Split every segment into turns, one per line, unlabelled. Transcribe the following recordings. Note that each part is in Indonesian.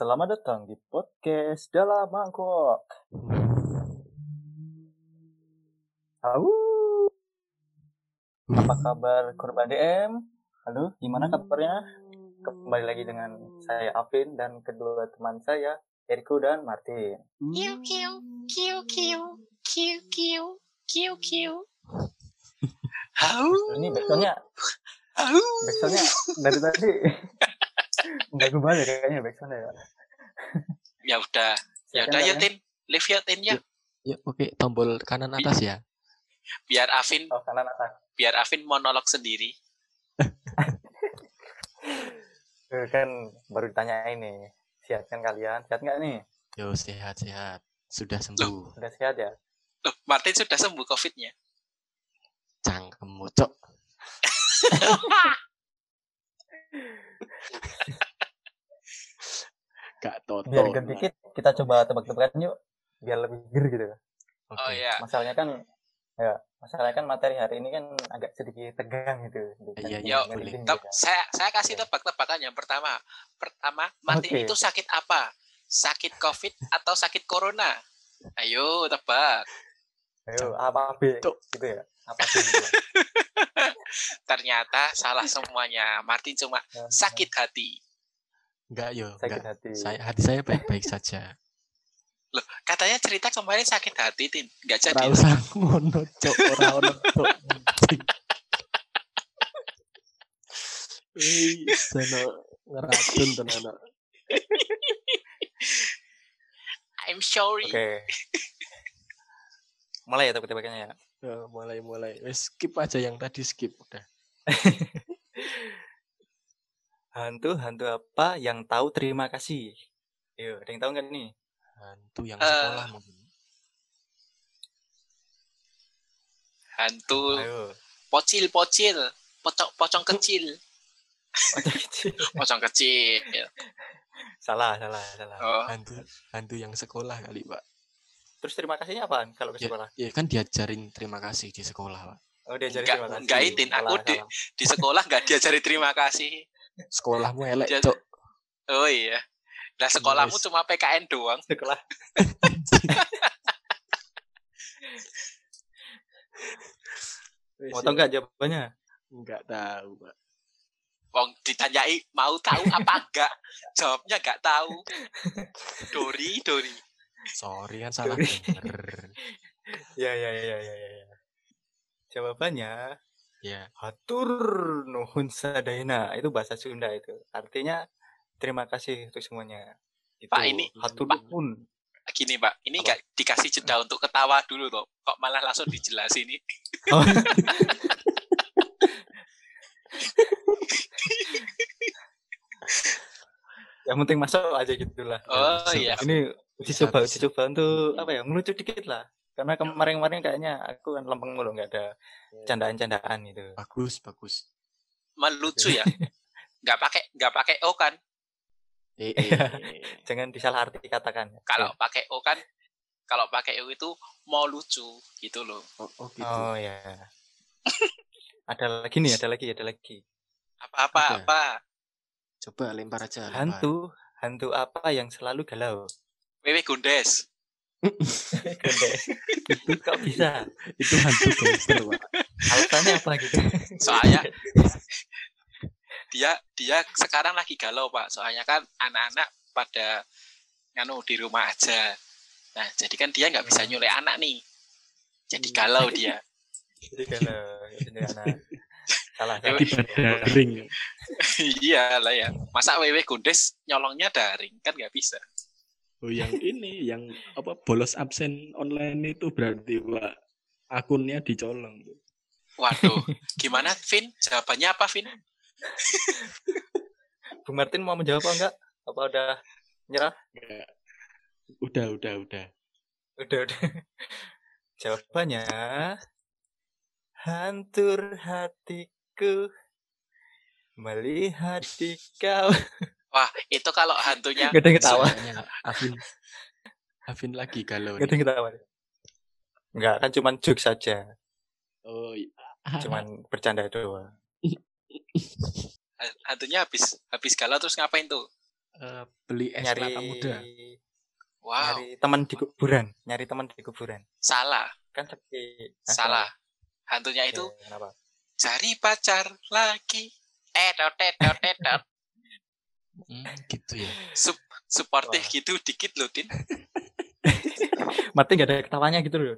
Selamat datang di podcast dalam mangkok. Halo. Apa kabar korban DM? Halo, gimana kabarnya? Kembali lagi dengan saya Afin dan kedua teman saya, Eriko dan Martin.
Kiu kiu kiu kiu kiu kiu kiu kiu.
Ini backsoundnya, backsoundnya dari tadi nggak gue balik kayaknya backsoundnya ya.
Ya udah. Ya
Silakan,
udah ya Tin. Live ya Tin ya.
Yuk, oke, tombol kanan atas ya.
Biar Afin
Oh, kanan atas.
biar Afin monolog sendiri.
Eh, kan baru ditanya ini. Sehat kan kalian? Sehat nggak nih?
Yo, sehat-sehat. Sudah sembuh.
Udah sehat ya?
Loh, Martin sudah sembuh COVID-nya.
Cangkemmu, cok. Gak toto.
Biar ger dikit, kita coba tebak-tebakan yuk. Biar lebih ger gitu.
Oke.
Oh iya.
Masalahnya kan, ya, masalahnya kan materi hari ini kan agak sedikit tegang gitu.
Iya,
Kan
iya,
kan.
saya saya kasih
Oke.
tebak-tebakan yang pertama. Pertama, Martin
Oke.
itu sakit apa? Sakit COVID atau sakit corona? Ayo tebak.
Ayo, apa B gitu ya? Apa B gitu ya?
Ternyata salah semuanya. Martin cuma sakit hati.
Enggak, yo.
Sakit
Enggak.
hati.
Saya, hati saya baik-baik saja.
Loh, katanya cerita kemarin sakit hati, Tin. Nggak jadi.
Ora usah ngono, cok. Ora ono, cok. Wih, ngeracun tenan.
I'm sorry.
Oke. Mulai ya tebak-tebakannya ya.
Ya, mulai mulai. Skip aja yang tadi skip udah.
Hantu-hantu apa yang tahu terima kasih? Yuk, ada yang tahu nggak nih?
Hantu yang
Eh.
sekolah mungkin.
Hantu
Ayo.
pocil-pocil, pocong pocong kecil,
Macam kecil.
pocong kecil.
salah, salah, salah.
Oh,
Hantu hantu yang sekolah kali, Pak.
Terus terima kasihnya apaan kalau ke
Ya,
sekolah?
ya kan diajarin terima kasih di sekolah, Pak.
Oh, dia jadi
Enggak,
terima kasih.
enggak, Itin. Aku di- di sekolah nggak diajari terima kasih.
Sekolahmu elek,
Dia-
cok.
Oh iya. Lah sekolahmu
Wes.
cuma PKN doang.
sekolah.
Wes,
Mau tahu
ya.
nggak jawabannya?
Enggak tahu, Pak.
Wong ditanyai mau tahu apa enggak? Jawabnya enggak tahu. Dori, Dori.
Sorry kan salah
Sorry.
denger.
Ya, ya, ya, ya, ya, ya. Jawabannya
Ya,
hatur nuhun sadayana. Itu bahasa Sunda itu. Artinya terima kasih untuk semuanya. Itu.
Pak, ini-
hatur
Pak.
nuhun.
Gini, Pak. Ini enggak dikasih jeda untuk ketawa dulu toh. Kok malah langsung dijelasin ini?
Oh. Yang penting masuk aja gitulah.
Oh iya.
Ini uji coba, uji coba untuk apa ya? Ngelucu dikit lah. Karena kemarin-kemarin kayaknya aku kan lempeng mulu nggak ada candaan-candaan gitu.
bagus, bagus.
Melucu ya. Enggak pakai enggak pakai O kan?
Eh,
Iya.
eh.
Jangan disalah arti katakan.
Kalau pakai O kan kalau pakai O itu mau lucu gitu loh.
Oh, oh gitu.
Oh ya. ada lagi nih, ada lagi, ada lagi.
Apa-apa apa?
Coba lempar aja. lempar.
Hantu, hantu apa yang selalu galau?
Wewe Gundes.
Kok bisa?
Itu hantu gangster, Pak.
Alasannya apa gitu?
Soalnya dia dia sekarang lagi galau pak soalnya kan anak-anak pada nganu di rumah aja nah jadi kan dia nggak bisa nyulek anak nih jadi galau dia
Jadi galau. Jadi anak. Salah, salah.
Ewe.
Daring.
iya lah ya masa wewe gundes nyolongnya daring kan nggak bisa
Oh yang ini yang apa bolos absen online itu berarti Pak akunnya dicolong.
waduh gimana Vin jawabannya apa Vin
Bung Martin mau menjawab apa enggak? Apa udah nyerah?
Nggak. Udah udah udah.
Udah, udah. Jawabannya hancur hatiku melihat di kau.
Wah itu kalau hantunya
Gak ada yang ketawa.
Afin Afin lagi galau
Gak ada ketawa. Enggak, kan cuman joke saja.
Oh iya.
Cuman bercanda doang.
hantunya habis habis galau terus ngapain tuh
Eh, beli es
nyari
kelapa muda.
Wow,
nyari teman di kuburan, nyari teman di kuburan.
salah,
Kan seperti
salah. Hantunya
Ya,
itu
kenapa?
cari pacar lagi. Eh, dot, eh, dot, eh, dot.
Hmm, gitu ya.
Sup- Suportif
Wah.
gitu dikit loh, Tin.
Mati nggak ada ketawanya gitu loh.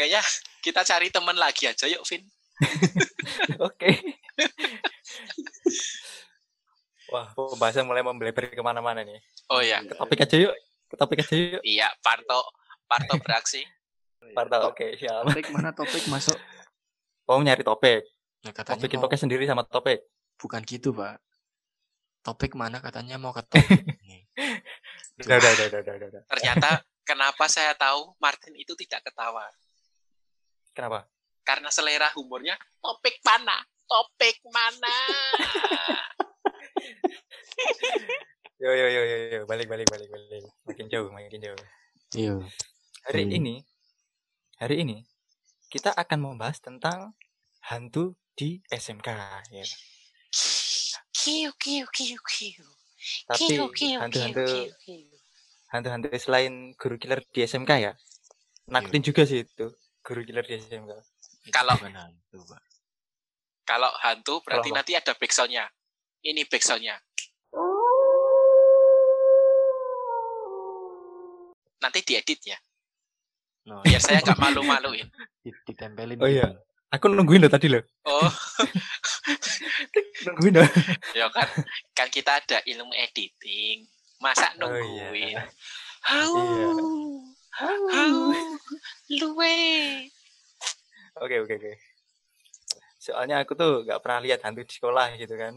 Kayaknya kita cari teman lagi aja yuk, Vin.
Oke. Wah, pembahasan mulai membelebar ke mana-mana nih.
Oh ya,
Ke topik aja yuk. Ke topik aja yuk.
iya, Parto, Parto beraksi.
Parta, oke, siap.
Topik mana topik masuk?
Mau nyari topik.
Nah,
Mau
katanya
bikin
mau,
podcast sendiri sama topik.
bukan gitu, Pak. Topik mana katanya mau ke topik. Nih.
Udah, udah, udah, udah, udah, udah.
Ternyata kenapa saya tahu Martin itu tidak ketawa?
Kenapa?
Karena selera humornya topik mana? Topik mana?
Yo, yo, yo, yo, yo. Balik, balik, balik, balik. Makin jauh, makin jauh.
Iya.
Hari
Hmm.
ini, hari ini, kita akan membahas tentang hantu di SMK. Ya.
Kiu, kiu, kiu, kiu.
Tapi hantu-hantu hantu-hantu selain guru killer di SMK ya. Nakutin juga sih itu guru killer di SMK.
Kalau-
hantu, Pak.
Kalau hantu berarti
Kalau-
nanti ada backsoundnya. Ini backsoundnya. Nanti diedit ya,
No,
biar saya nggak malu-maluin.
di- ditempelin.
Oh iya.
Gitu.
Aku nungguin loh tadi loh.
Oh,
Nungguin loh.
ya kan, kan kita ada ilmu editing. Masa
Oh,
nungguin?
iya.
Hau,
Iya.
hau, luwe.
Oke oke oke. Soalnya aku tuh nggak pernah lihat hantu di sekolah gitu kan.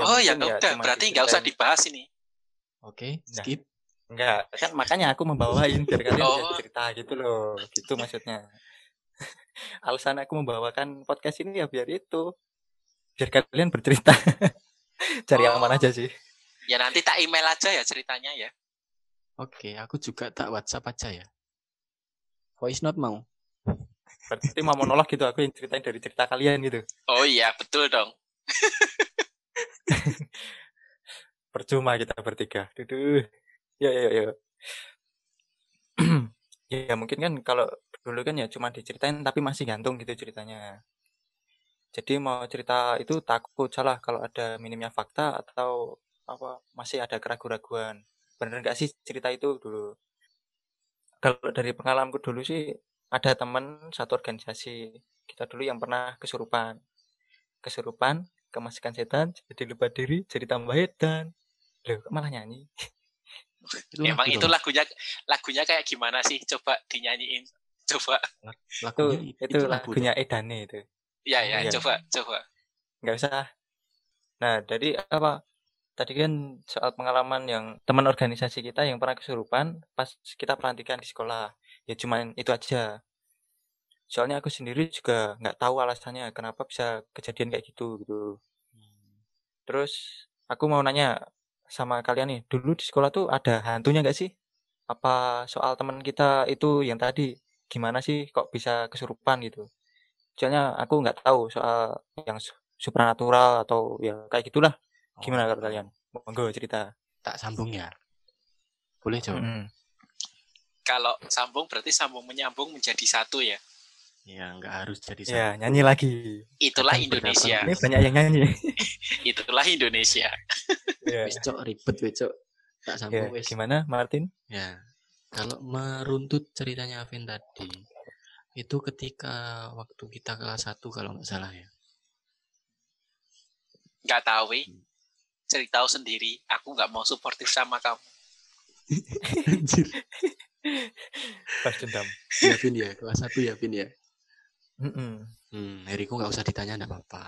oh ya
mungkin
udah, berarti nggak usah
diceritain.
dibahas ini.
Oke,
Nah.
skip.
Enggak, kan makanya aku membawain biar kalian
Oh.
cerita gitu loh. Gitu maksudnya. Alasan aku membawakan podcast ini ya biar itu. Biar kalian bercerita. Cari
Oh.
aman aja sih.
Ya nanti tak email aja ya ceritanya ya.
Oke, aku juga tak WhatsApp aja ya. Voice note mau?
Berarti mau monolog gitu aku yang ceritain dari cerita kalian gitu.
Oh iya, betul dong.
Percuma kita bertiga. Duduh. Ya ya ya. ya mungkin kan kalau dulu kan ya cuma diceritain tapi masih gantung gitu ceritanya. Jadi mau cerita itu takut salah kalau ada minimnya fakta atau apa masih ada keraguan-raguan. Bener nggak sih cerita itu dulu? Kalau dari pengalamanku dulu sih ada teman satu organisasi kita dulu yang pernah kesurupan. Kesurupan, kemasukan setan, jadi lupa diri, jadi tambah edan. Loh, kok malah nyanyi?
Itu
Emang itu lagunya lagunya kayak gimana sih? Coba dinyanyiin. Coba.
Itu
lagunya
itu,
lagu
lagunya Edane itu.
Ya ya,
Iya.
coba, coba.
nggak usah. Nah, dari apa? Tadi kan soal pengalaman yang teman organisasi kita yang pernah kesurupan pas kita pelantikan di sekolah. Ya cuman itu aja. Soalnya aku sendiri juga nggak tahu alasannya kenapa bisa kejadian kayak gitu gitu. Terus aku mau nanya sama kalian nih, dulu di sekolah tuh ada hantunya nggak sih? Apa soal teman kita itu yang tadi gimana sih kok bisa kesurupan gitu? Soalnya aku nggak tahu soal yang su- supranatural atau ya kayak gitulah. Gimana kalau
Oh,
kalian? Monggo cerita.
Tak sambung ya. Boleh?
Mm-mm.
Kalau sambung berarti sambung menyambung menjadi satu ya.
Ya, nggak harus jadi
Ya, nyanyi lagi.
Itulah
Kadang
Indonesia.
Ini banyak yang nyanyi.
Itulah Indonesia.
ya.
Wis, Cok, ribet wis, Cok. Tak
ya.
sambung wis.
Gimana, Martin?
Ya, kalau meruntut ceritanya Avin tadi, itu ketika waktu kita kelas 1 kalau nggak salah ya.
Nggak tahu, weh. Cerita sendiri. Aku nggak mau suportif sama kamu.
Anjir.
Pas dendam.
Ya, Vin ya, kelas 1 ya, Vin ya.
Mm-mm.
Hmm, Heriku nggak usah ditanya, nggak apa-apa.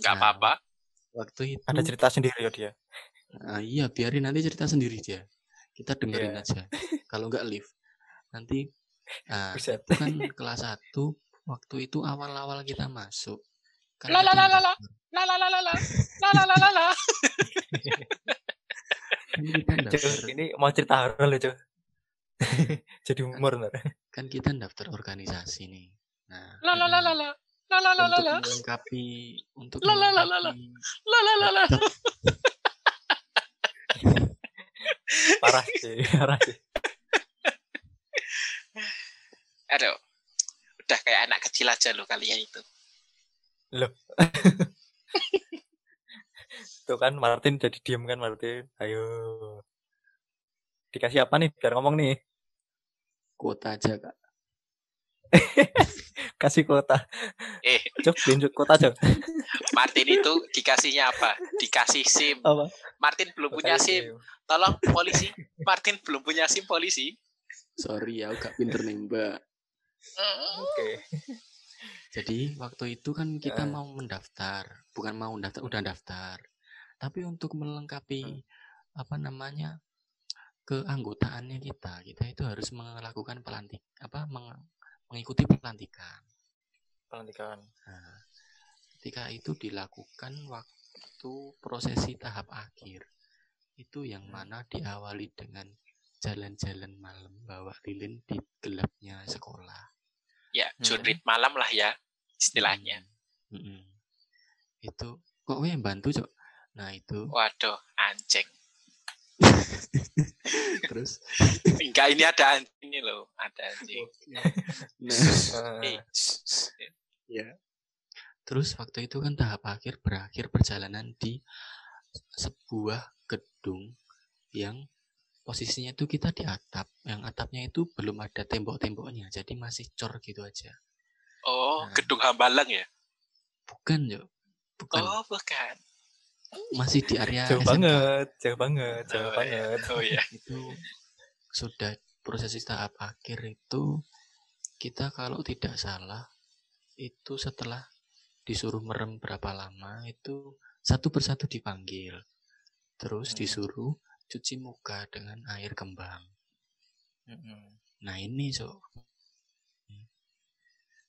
Nggak
Nah,
apa-apa.
Waktu itu,
Ada cerita sendiri ya dia.
ah, iya biarin nanti cerita sendiri dia. Kita dengerin
Iya.
aja. Kalau nggak live, nanti ah,
Buset.
itu kan kelas 1 waktu itu awal-awal kita masuk. Kan
La, la, la, la, la. La la la la la. La la la la
kan
ini mau cerita horor loh. Jadi humor ntar.
kan kita daftar organisasi nih. Nah,
La la la la la. La la la la
untuk melengkapi untuk
La, la, la, la, la. La la la la.
Parah sih, parah sih.
Aduh. Udah kayak anak kecil aja loh kalian itu.
Tuh kan Martin jadi diem kan Martin. Ayo. Dikasih apa nih biar ngomong nih?
kuota aja kak
Kasih kuota.
Eh,
Cok, tunjuk kuota cok.
Martin itu dikasihnya apa? Dikasih SIM.
Apa?
Martin belum punya SIM. Tolong polisi. Martin belum punya SIM polisi.
sorry ya aku gak pinter nembak
Oke.
jadi waktu itu kan kita
Ya.
mau mendaftar bukan mau mendaftar udah daftar tapi untuk melengkapi apa namanya keanggotaannya kita kita itu harus melakukan pelantik apa meng- mengikuti pelantikan
Pelantikan.
Nah, ketika itu dilakukan waktu prosesi tahap akhir, itu yang mana diawali dengan jalan-jalan malam bawa lilin di gelapnya sekolah.
Ya,
Hmm.
jurit malam lah ya istilahnya.
Mm, mm-mm. Itu kok gue yang bantu cok? Nah itu
Waduh, anjing.
terus.
Enggak, ini ada anjing ini loh. Ada anjing.
Nah
Eh,
shh, shh.
ya. Terus waktu itu kan tahap akhir berakhir perjalanan di sebuah gedung yang posisinya itu kita di atap, yang atapnya itu belum ada tembok-temboknya, jadi masih cor gitu aja.
Oh,
Nah.
gedung Hambalang ya?
Bukan, Yo. Bukan.
Oh, bukan.
Masih di area
jauh
SMK.
banget, jauh banget, jauh
Oh, iya.
banget.
Oh ya.
Itu sudah prosesi tahap akhir itu kita kalau tidak salah itu setelah disuruh merem berapa lama itu satu persatu dipanggil. Terus
Hmm.
disuruh cuci muka dengan air kembang.
Mm-mm.
Nah ini so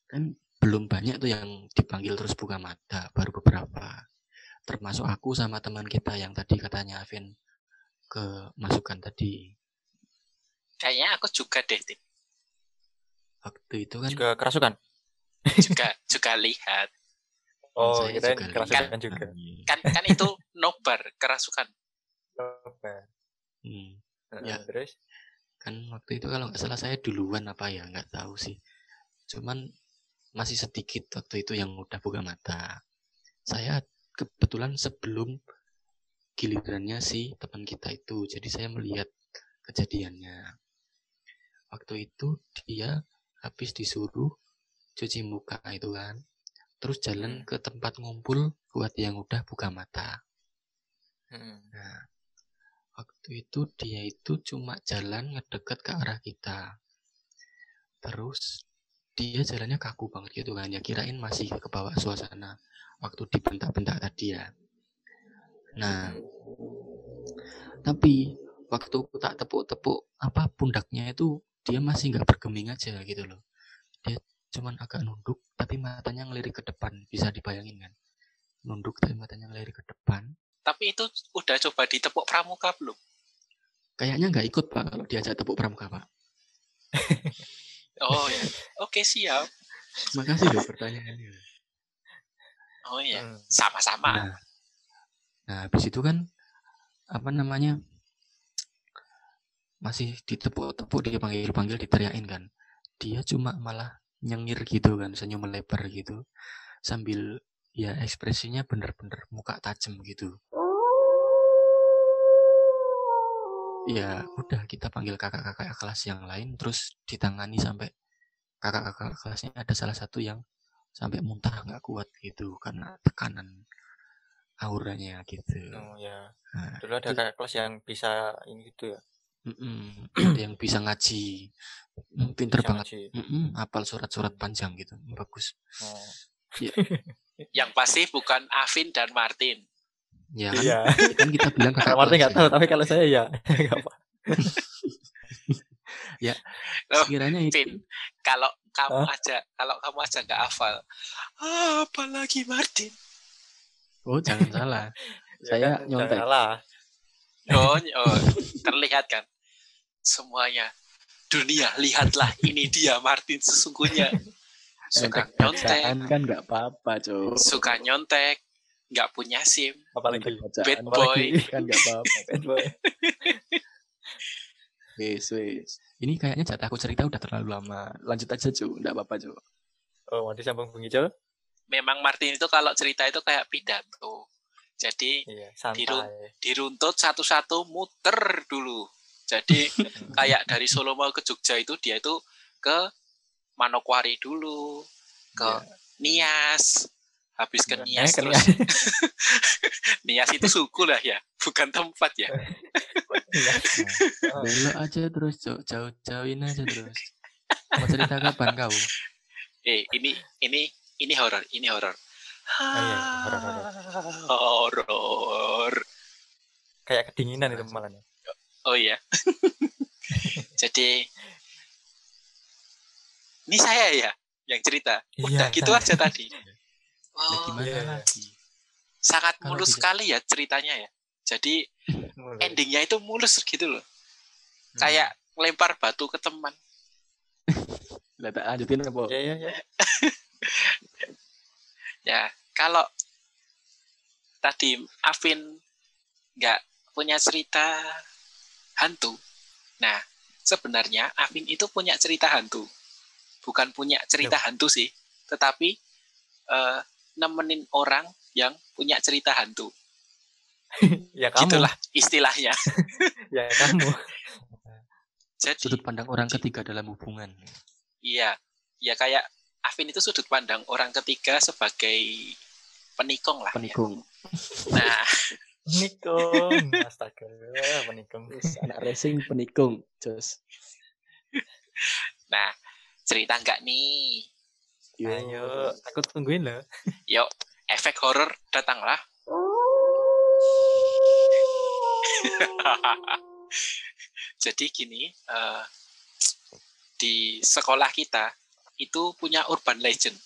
kan belum banyak tuh yang dipanggil terus buka mata, baru beberapa. Termasuk aku sama teman kita yang tadi katanya Avin ke masukan tadi.
Kayaknya aku juga deh, Tip.
Waktu itu kan
Juga kerasukan.
juga juga lihat.
Oh,
saya
kita
juga
kerasukan
lihat.
juga.
Kan kan itu nobar kerasukan.
Oke.
Hmm,
Eh,
Ya.
Terus?
kan waktu itu kalau nggak salah saya duluan apa ya nggak tahu sih. Cuman masih sedikit waktu itu yang udah buka mata. Saya kebetulan sebelum gilirannya si teman kita itu, jadi saya melihat kejadiannya. Waktu itu dia habis disuruh cuci muka itu kan, terus jalan
Hmm.
ke tempat ngumpul buat yang udah buka mata.
Mm-mm.
Nah, waktu itu dia itu cuma jalan ngedeket ke arah kita. Terus dia jalannya kaku banget gitu kan. Ya kirain masih ke bawah suasana waktu dibentak-bentak tadi ya. Nah, tapi waktu aku tak tepuk-tepuk apa pundaknya itu dia masih nggak bergeming aja gitu loh. Dia cuman agak nunduk tapi matanya ngelirik ke depan. Bisa dibayangin kan? Nunduk tapi matanya ngelirik ke depan.
Tapi itu udah coba ditepuk pramuka belum?
Kayaknya nggak ikut pak kalau diajak tepuk pramuka pak.
Oh ya. Oke, siap.
Makasih loh pertanyaannya.
Oh ya.
Mm.
Sama-sama.
Nah, nah habis itu kan apa namanya masih ditepuk-tepuk dia panggil-panggil diteriakin kan. Dia cuma malah nyengir gitu kan, senyum melebar gitu. Sambil ya ekspresinya bener-bener muka tajam gitu. Ya udah kita panggil kakak-kakak kelas yang lain terus ditangani sampai kakak-kakak kelasnya ada salah satu yang sampai muntah nggak kuat gitu karena tekanan auranya gitu.
Oh ya.
Nah,
Dulu ada
itu-
kayak kelas yang bisa ini gitu ya.
mm-mm, ada yang bisa ngaji, Mm, pinter
bisa
banget,
ngaji.
Mm-mm, hafal surat-surat panjang gitu, bagus.
Oh.
Yang pasti bukan Avin dan Martin.
Ya kan,
Iya.
kan kita bilang kakak
Kalau Martin nggak
ya.
tahu, tapi kalau saya ya nggak apa.
Oh,
Sekiranya itu,
Vin, kalau kamu
Hah?
aja, kalau kamu aja nggak hafal, ah, apalagi Martin.
oh jangan salah, Saya
kan,
nyontek.
jangan Salah.
Oh, oh, terlihat kan semuanya. Dunia, lihatlah ini dia Martin sesungguhnya. suka
Nyontek kan nggak apa-apa,
suka nyontek, nggak punya SIM,
apalagi
bad
Apalagi-
boy.
kan nggak apa-apa.
bad boy.
Wis, wis.
Ini kayaknya jatahku cerita udah terlalu
Lama. Lanjut aja, Cuk. Nggak apa-apa, Cuk.
oh mau disambung Bung Ijol
Memang Martin itu kalau cerita itu kayak pidato. Jadi
iya santai
diruntut satu-satu muter dulu. Jadi kayak dari Solo mau ke Jogja itu dia itu ke Manokwari dulu, ke Nias, habis ke
Iya.
Nias
ke
terus Nias itu suku lah ya, bukan tempat ya.
Iya.
Belok aja terus jauh-jauhin aja terus mau cerita kapan kau
Eh, ini ini ini horor, ini horor.
iya, horor,
Horor.
kayak kedinginan itu malah nih.
Oh iya. Jadi ini saya ya yang cerita. Udah
Iya,
gitu
saya.
aja tadi.
Nah,
Oh,
gimana
iya, iya.
lagi
sangat
Kalau
mulus
tidak-
sekali ya ceritanya ya. Jadi endingnya itu mulus gitu loh.
Hmm.
Kayak lempar batu ke teman.
Lah tak lanjutin apa?
ya ya ya
Ya, kalau tadi Afin nggak punya cerita hantu. Nah, sebenarnya Afin itu punya cerita hantu. Bukan punya cerita hantu sih, tetapi eh, nemenin orang yang punya cerita hantu.
ya kamu
Gitulah istilahnya.
ya kamu
Jadi,
sudut pandang orang ketiga dalam hubungan
iya, ya kayak Afin itu sudut pandang orang ketiga sebagai penikung lah. ya.
Penikung.
Nah,
Penikung, astaga, penikung.
Anak racing penikung. Jos.
nah cerita enggak nih?
Yo.
Ayo, aku tungguin loh.
Yuk, efek horor datanglah. Jadi gini, eh, di sekolah kita itu punya urban legend.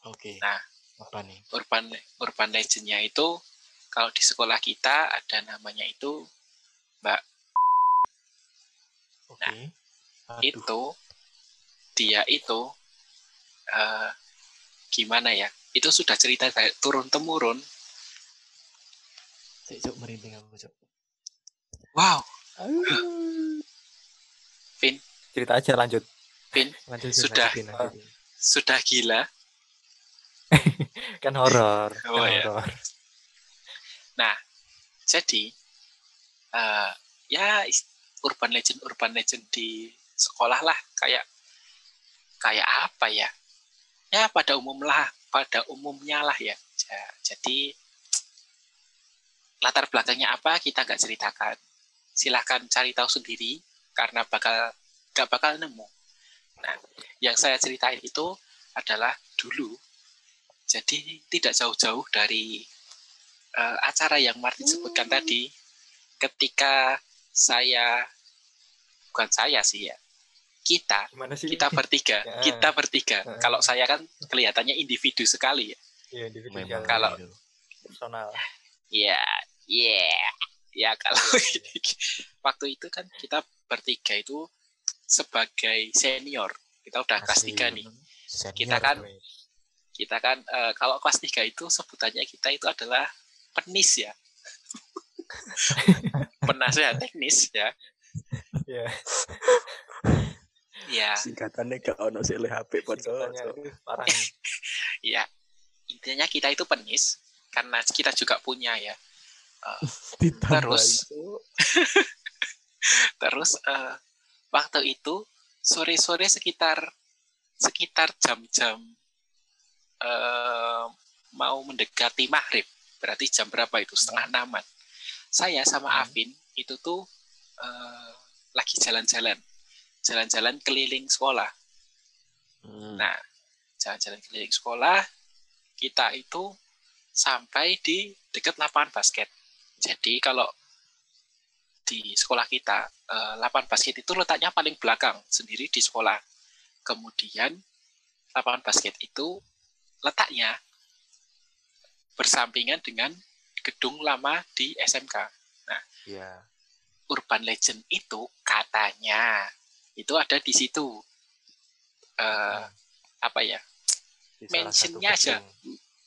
oke
Nah.
apa nih
Urban urban legendnya itu kalau di sekolah kita ada namanya itu
oke Aduh,
itu dia itu eh, gimana ya? Itu sudah cerita kayak turun temurun.
Cuk, Cuk, merinding aku Cuk.
Wow,
Cerita aja lanjut.
Lanjutin,
Sudah.
lanjutin, lanjutin.
sudah gila.
Kan horor.
Oh,
kan
iya.
horor.
Jadi eh, ya urban legend urban legend di sekolah lah kayak kayak apa ya? Ya pada umum lah, pada umumnya lah ya. Ja- Jadi latar belakangnya apa kita nggak ceritakan. Silahkan cari tahu sendiri karena bakal nggak bakal nemu. Nah, yang saya ceritain itu adalah dulu. Jadi tidak jauh-jauh dari eh, acara yang Martin sebutkan tadi, ketika saya, bukan saya sih ya, kita,
Gimana sih?
kita bertiga,
Ya.
kita bertiga.
Ya.
Kalau saya kan kelihatannya individu sekali ya.
Iya, individu
Memang
Kalau-
personal.
Ya, ya, ya kalau
Iya,
waktu itu kan kita bertiga itu sebagai senior. Kita udah kelas tiga nih.
Senior,
Kita kan
weh.
kita kan eh, kalau kelas tiga itu sebutannya kita itu adalah penis ya. Penasehat teknis ya.
Iya.
Ya,
Singkatannya gak ono sih HP
Singkatannya
podcast.
itu parah. nih.
ya. Intinya kita itu penis karena kita juga punya ya.
Ditambah
Terus. terus eh, waktu itu sore-sore sekitar sekitar jam-jam eh, mau mendekati maghrib berarti jam berapa itu setengah enaman saya sama
Hmm.
Afin itu tuh eh, lagi jalan-jalan jalan-jalan keliling sekolah
Hmm.
Nah, jalan-jalan keliling sekolah, kita itu sampai di dekat lapangan basket. Jadi kalau di sekolah kita, eh, lapangan basket itu letaknya paling belakang sendiri di sekolah. Kemudian lapangan basket itu letaknya bersampingan dengan gedung lama di SMK.
Iya.
Urban Legend itu katanya itu ada di situ. Eh, apa ya
Di
Mentionnya aja.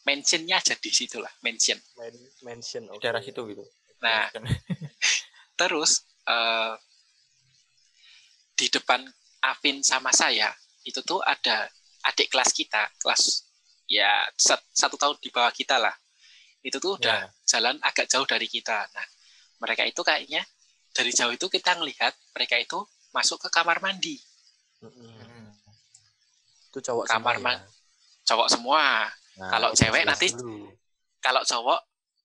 mentionnya aja di situ lah mention
Men- mention oke.
daerah situ gitu
Nah. terus eh, di depan Afin sama saya itu tuh ada adik kelas kita kelas ya sat- satu tahun di bawah kita lah itu tuh udah
Ya.
jalan agak jauh dari kita nah mereka itu kayaknya dari jauh itu kita ngelihat mereka itu masuk ke kamar mandi.
Hmm.
Itu cowok
Kamar
semua ya?
cowok semua
Nah,
kalau cewek nanti
dulu.
kalau cowok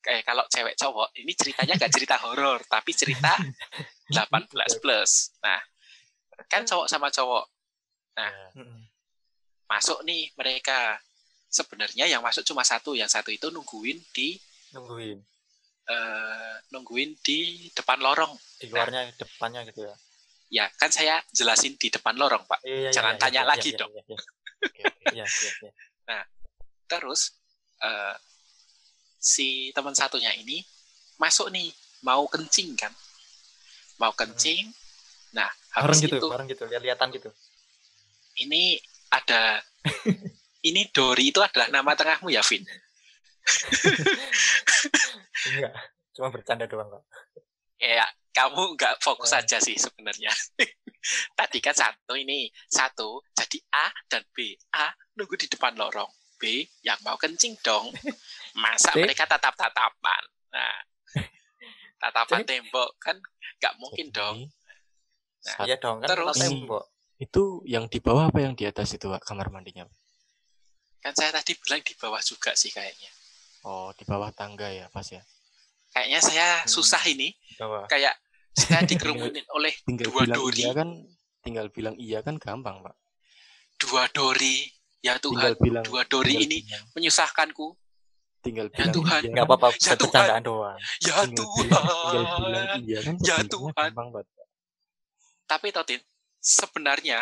eh kalau cewek cowok ini ceritanya gak cerita horor tapi cerita 18 plus nah kan cowok sama cowok
Ya.
Hmm.
masuk nih mereka sebenarnya yang masuk cuma satu yang satu itu nungguin di
nungguin
eh, nungguin di depan lorong
di luarnya depannya gitu ya
ya kan saya jelasin di depan lorong pak
Iya, iya,
Jangan
iya,
tanya
iya,
lagi
iya,
dong.
iya, iya.
Oke.
Iya, iya, iya.
terus eh, si teman satunya ini masuk nih mau kencing kan mau kencing nah
bareng
habis
gitu
itu
bareng gitu lihat-lihatan gitu
ini ada ini Dori itu adalah nama tengahmu ya Vin
enggak cuma bercanda doang kok
ya kamu nggak fokus aja sih sebenarnya. Tadi kan satu ini satu jadi A dan B. A nunggu di depan lorong. B yang mau kencing dong. Masa mereka tatap-tatapan? Nah tatapan tembok kan nggak mungkin
Jadi,
dong.
Saat-
iya dong kan
terus-
tembok.
Itu yang di bawah apa yang di atas itu Pak, kamar mandinya?
kan saya tadi bilang di bawah juga sih kayaknya.
Oh, di bawah tangga ya, pas ya.
kayaknya saya
Hmm.
susah ini.
Bawah.
Kayak saya dikerumunin oleh
Tinggal
Dua
bilang
dori.
iya kan, tinggal bilang iya kan gampang, Pak.
dua Dori ya
Tinggal
Tuhan
bilang
dua Dori
tinggal
ini
bilang-
menyusahkanku
tinggal
Ya
bilang
Tuhan.
iya kan,
apa-apa
Ya Tuhan.
doang
ya
tinggal bilang, tinggal bilang
Tuhan
iya kan
Ya Tuhan.
gampang banget. Pak.
Tapi Totin, sebenarnya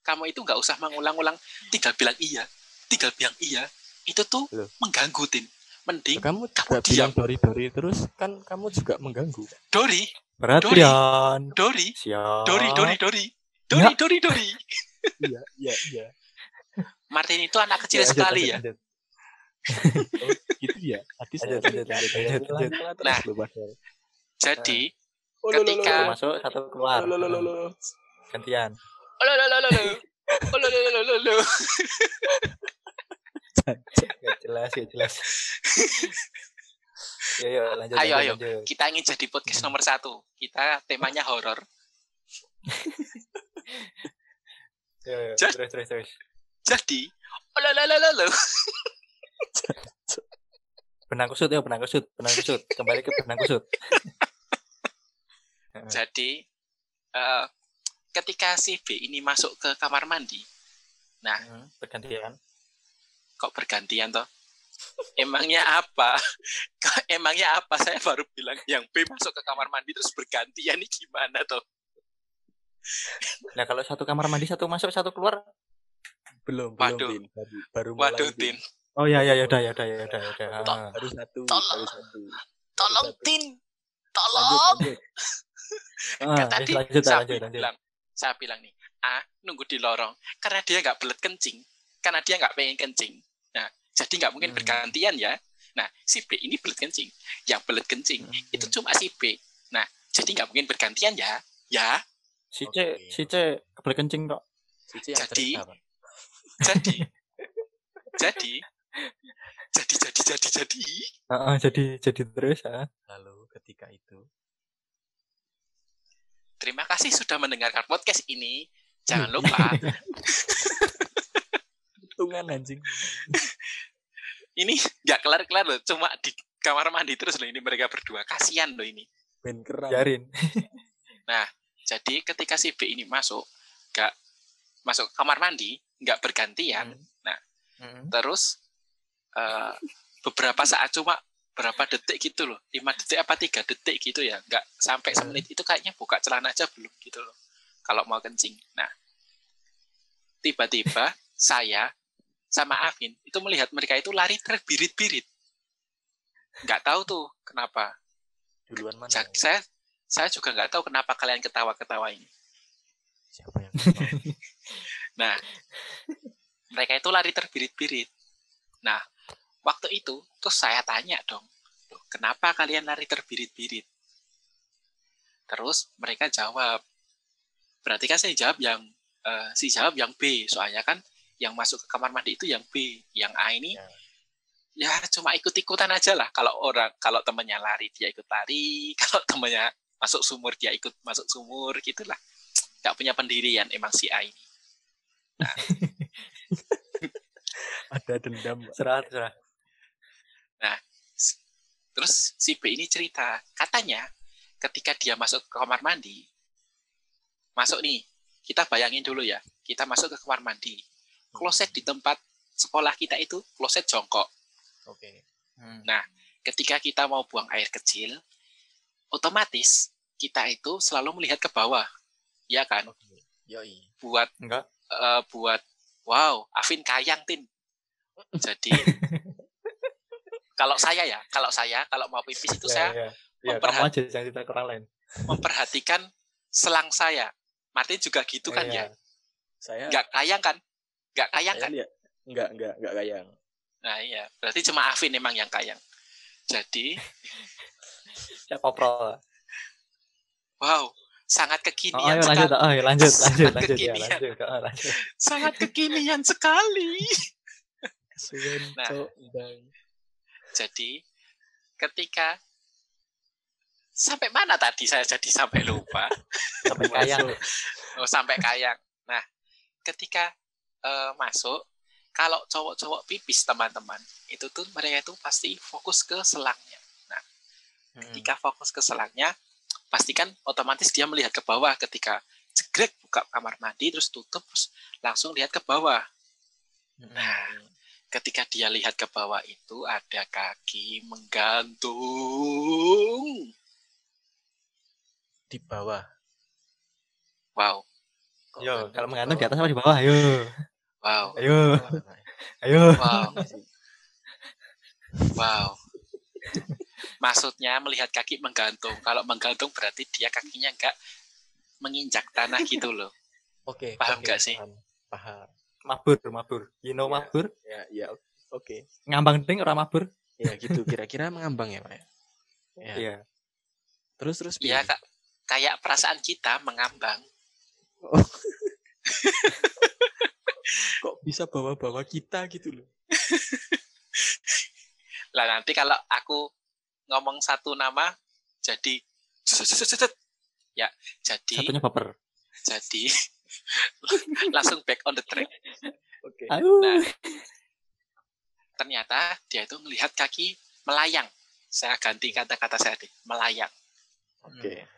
kamu itu nggak usah mengulang-ulang, tinggal bilang iya, tinggal bilang iya. Itu tuh
Loh.
mengganggu, Tin. Mending
Kamu juga
diam.
bilang dori-dori terus kan kamu juga mengganggu.
Dori,
perhatian
Dori,
siap
Dori, Dori, Dori, Dori, Dori, Dori.
iya, iya, iya.
Martin itu anak kecil
Lanjut,
sekali ya.
lanjut.
Oh, gitu ya. Tadi saya
Nah. Jadi,
Oh, lo, lo, lo,
ketika-
satu
lo.
masuk satu keluar
Lo, lo, lo, lo, lo.
gantian Gak jelas gak jelas ya ya lanjut
Ayo,
lanjut,
ayo.
lanjut.
Kita ingin jadi podcast nomor satu. Kita temanya horor. Just-
terus terus terus
Jadi, oh,
benang kusut ya benang kusut benang kusut kembali ke benang kusut
Jadi, eh, ketika si B ini masuk ke kamar mandi,
Hmm, bergantian
kok bergantian toh? Emangnya apa? Kok Emangnya apa? Saya baru bilang yang B masuk ke kamar mandi terus bergantian ini gimana toh?
nah kalau satu kamar mandi satu masuk satu keluar
Belum, belum,
Waduh.
Tin. Baru, baru mulai,
Waduh,
Tin.
Tin.
oh ya ya ya udah ya udah ya udah ya udah
Tok.
Ah.
Baru satu,
Tolong.
baru satu.
Tolong,
satu.
Tin. Tolong.
lanjut.
Ah,
Kan tadi
lanjut
saya
lanjut lanjut
bilang, saya bilang nih, A nunggu di lorong karena dia nggak belet kencing, karena dia nggak pengen kencing. Nah, jadi nggak mungkin
Hmm.
bergantian ya. Nah, si B ini belet kencing, yang belet kencing
Hmm.
itu cuma si B. Nah, jadi nggak mungkin bergantian ya, ya.
si C
Oke.
si C kebelet kencing kok
Cici yang
Jadi-
cerita.
Jadi, jadi, jadi, jadi, jadi, jadi.
Ah, ah, jadi jadi terus ah.
Lalu ketika itu
Terima kasih sudah mendengarkan podcast ini. Jangan lupa,
hitungan anjing.
ini nggak kelar-kelar loh, cuma di kamar mandi terus loh ini mereka berdua. Kasihan loh ini.
Ben keram.
biarin
Jadi ketika si B ini masuk, nggak masuk ke kamar mandi, nggak bergantian,
Hmm.
terus eh, beberapa saat cuma berapa detik gitu loh, lima detik apa tiga detik gitu ya, nggak sampai
Hmm.
semenit itu kayaknya buka celana aja belum gitu loh, kalau mau kencing. Nah, tiba-tiba saya sama Afin itu melihat mereka itu lari terbirit-birit, nggak tahu tuh kenapa.
Duluan mana?
Ja- Saya saya juga nggak tahu kenapa kalian ketawa-ketawa ini.
Siapa yang tahu?
Nah, mereka itu lari terbirit-birit. Nah, waktu itu terus saya tanya dong, "Loh, kenapa kalian lari terbirit-birit? Terus mereka jawab, berarti kan saya jawab yang eh, si jawab yang B, soalnya kan yang masuk ke kamar mandi itu yang B, yang A ini
Ya.
ya cuma ikut-ikutan aja lah. Kalau orang kalau temennya lari dia ikut lari, kalau temennya masuk sumur dia ikut masuk sumur gitulah. Gak punya pendirian emang si A ini.
Ada dendam.
Serah, serah.
Terus si B ini cerita, katanya ketika dia masuk ke kamar mandi, masuk nih, kita bayangin dulu ya, kita masuk ke kamar mandi. Kloset di tempat sekolah kita itu kloset jongkok.
Oke.
Hmm.
Ketika kita mau buang air kecil, otomatis kita itu selalu melihat ke bawah. Ya kan?
Oke. Yoi.
Buat
Enggak.
eh, buat wow, Afin kayang tin. Jadi kalau saya ya, kalau saya kalau mau pipis itu
Ya,
saya
ya. Ya, kamu
memperhat-
aja jangan cerita ke orang lain.
memperhatikan selang saya. Martin juga gitu kan
Iya.
ya?
Saya
Nggak kayang kan? Nggak kayang kan?
lihat enggak enggak enggak kayang.
Nah iya, berarti cuma Afin memang yang kayang. Jadi,
Ya koprol.
wow, sangat
Oh,
kekinian
ayo
sekali.
lanjut, oh, lanjut,
Sangat
lanjut, lanjut, ya,
kekinian.
lanjut, oh, lanjut.
Sangat kekinian sekali. Nah. Jadi, ketika sampai mana tadi saya jadi sampai lupa.
Sampai kaya.
Masuk.
Oh, sampai kayang. Nah, ketika eh, masuk, kalau cowok-cowok pipis teman-teman, itu tuh mereka itu pasti fokus ke selangnya.
Hmm.
Ketika fokus ke selangnya, pastikan otomatis dia melihat ke bawah ketika jegrek buka kamar mandi terus tutup terus langsung lihat ke bawah.
Hmm.
Nah, ketika dia lihat ke bawah itu ada kaki menggantung.
Di bawah.
Wow,
Yo, kalau menggantung di atas apa di bawah? Ayo,
wow,
ayo, ayo.
wow, wow. Maksudnya melihat kaki menggantung. Kalau menggantung berarti dia kakinya enggak menginjak tanah gitu loh.
Oke.
Paham
oke,
nggak sih?
Paham. Paham.
Mabur, mabur. You know
Ya.
mabur?
Ya ya oke.
Ngambang ding orang mabur?
Ya gitu kira-kira mengambang ya, Pak ya. Ya.
Iya.
Terus terus
Ya
piye?
kak, kayak perasaan kita mengambang.
kok bisa bawa-bawa kita gitu loh.
Lah nanti kalau aku ngomong satu nama jadi ya jadi
Satunya baper.
jadi langsung back on the track.
Oke.
Ayo.
Nah, ternyata dia itu melihat kaki melayang. Saya ganti kata-kata saya deh, melayang.
Oke.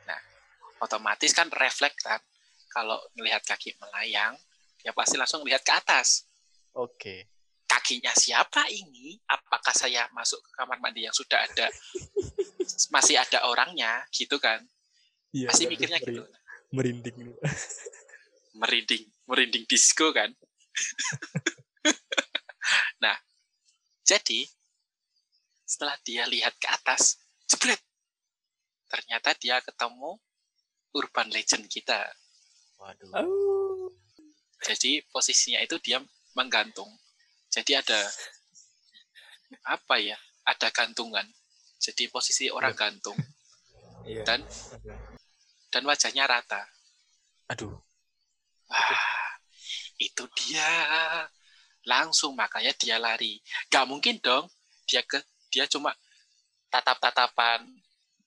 Otomatis kan refleks kan. Kalau melihat kaki melayang, ya pasti langsung lihat ke atas.
Oke.
Kakinya siapa ini? Apakah saya masuk ke kamar mandi yang sudah ada masih ada orangnya gitu kan?
Iya.
Pasti
waduh,
mikirnya
meri-
gitu.
Merinding.
Merinding, merinding disco kan. nah, jadi setelah dia lihat ke atas, jebret. Ternyata dia ketemu urban legend kita.
Waduh.
Ayo.
Jadi posisinya itu dia menggantung. Jadi ada apa ya? Ada gantungan. Jadi posisi orang gantung
Iya.
dan dan wajahnya rata.
Aduh.
Wah, itu dia. Langsung makanya dia lari. Gak mungkin dong dia ke dia cuma tatap-tatapan.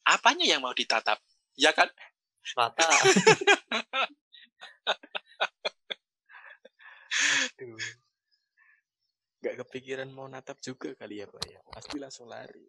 Apanya yang mau ditatap? Ya kan?
Rata.
Aduh. Gak kepikiran mau natap juga kali ya, Pak ya. Pasti langsung lari.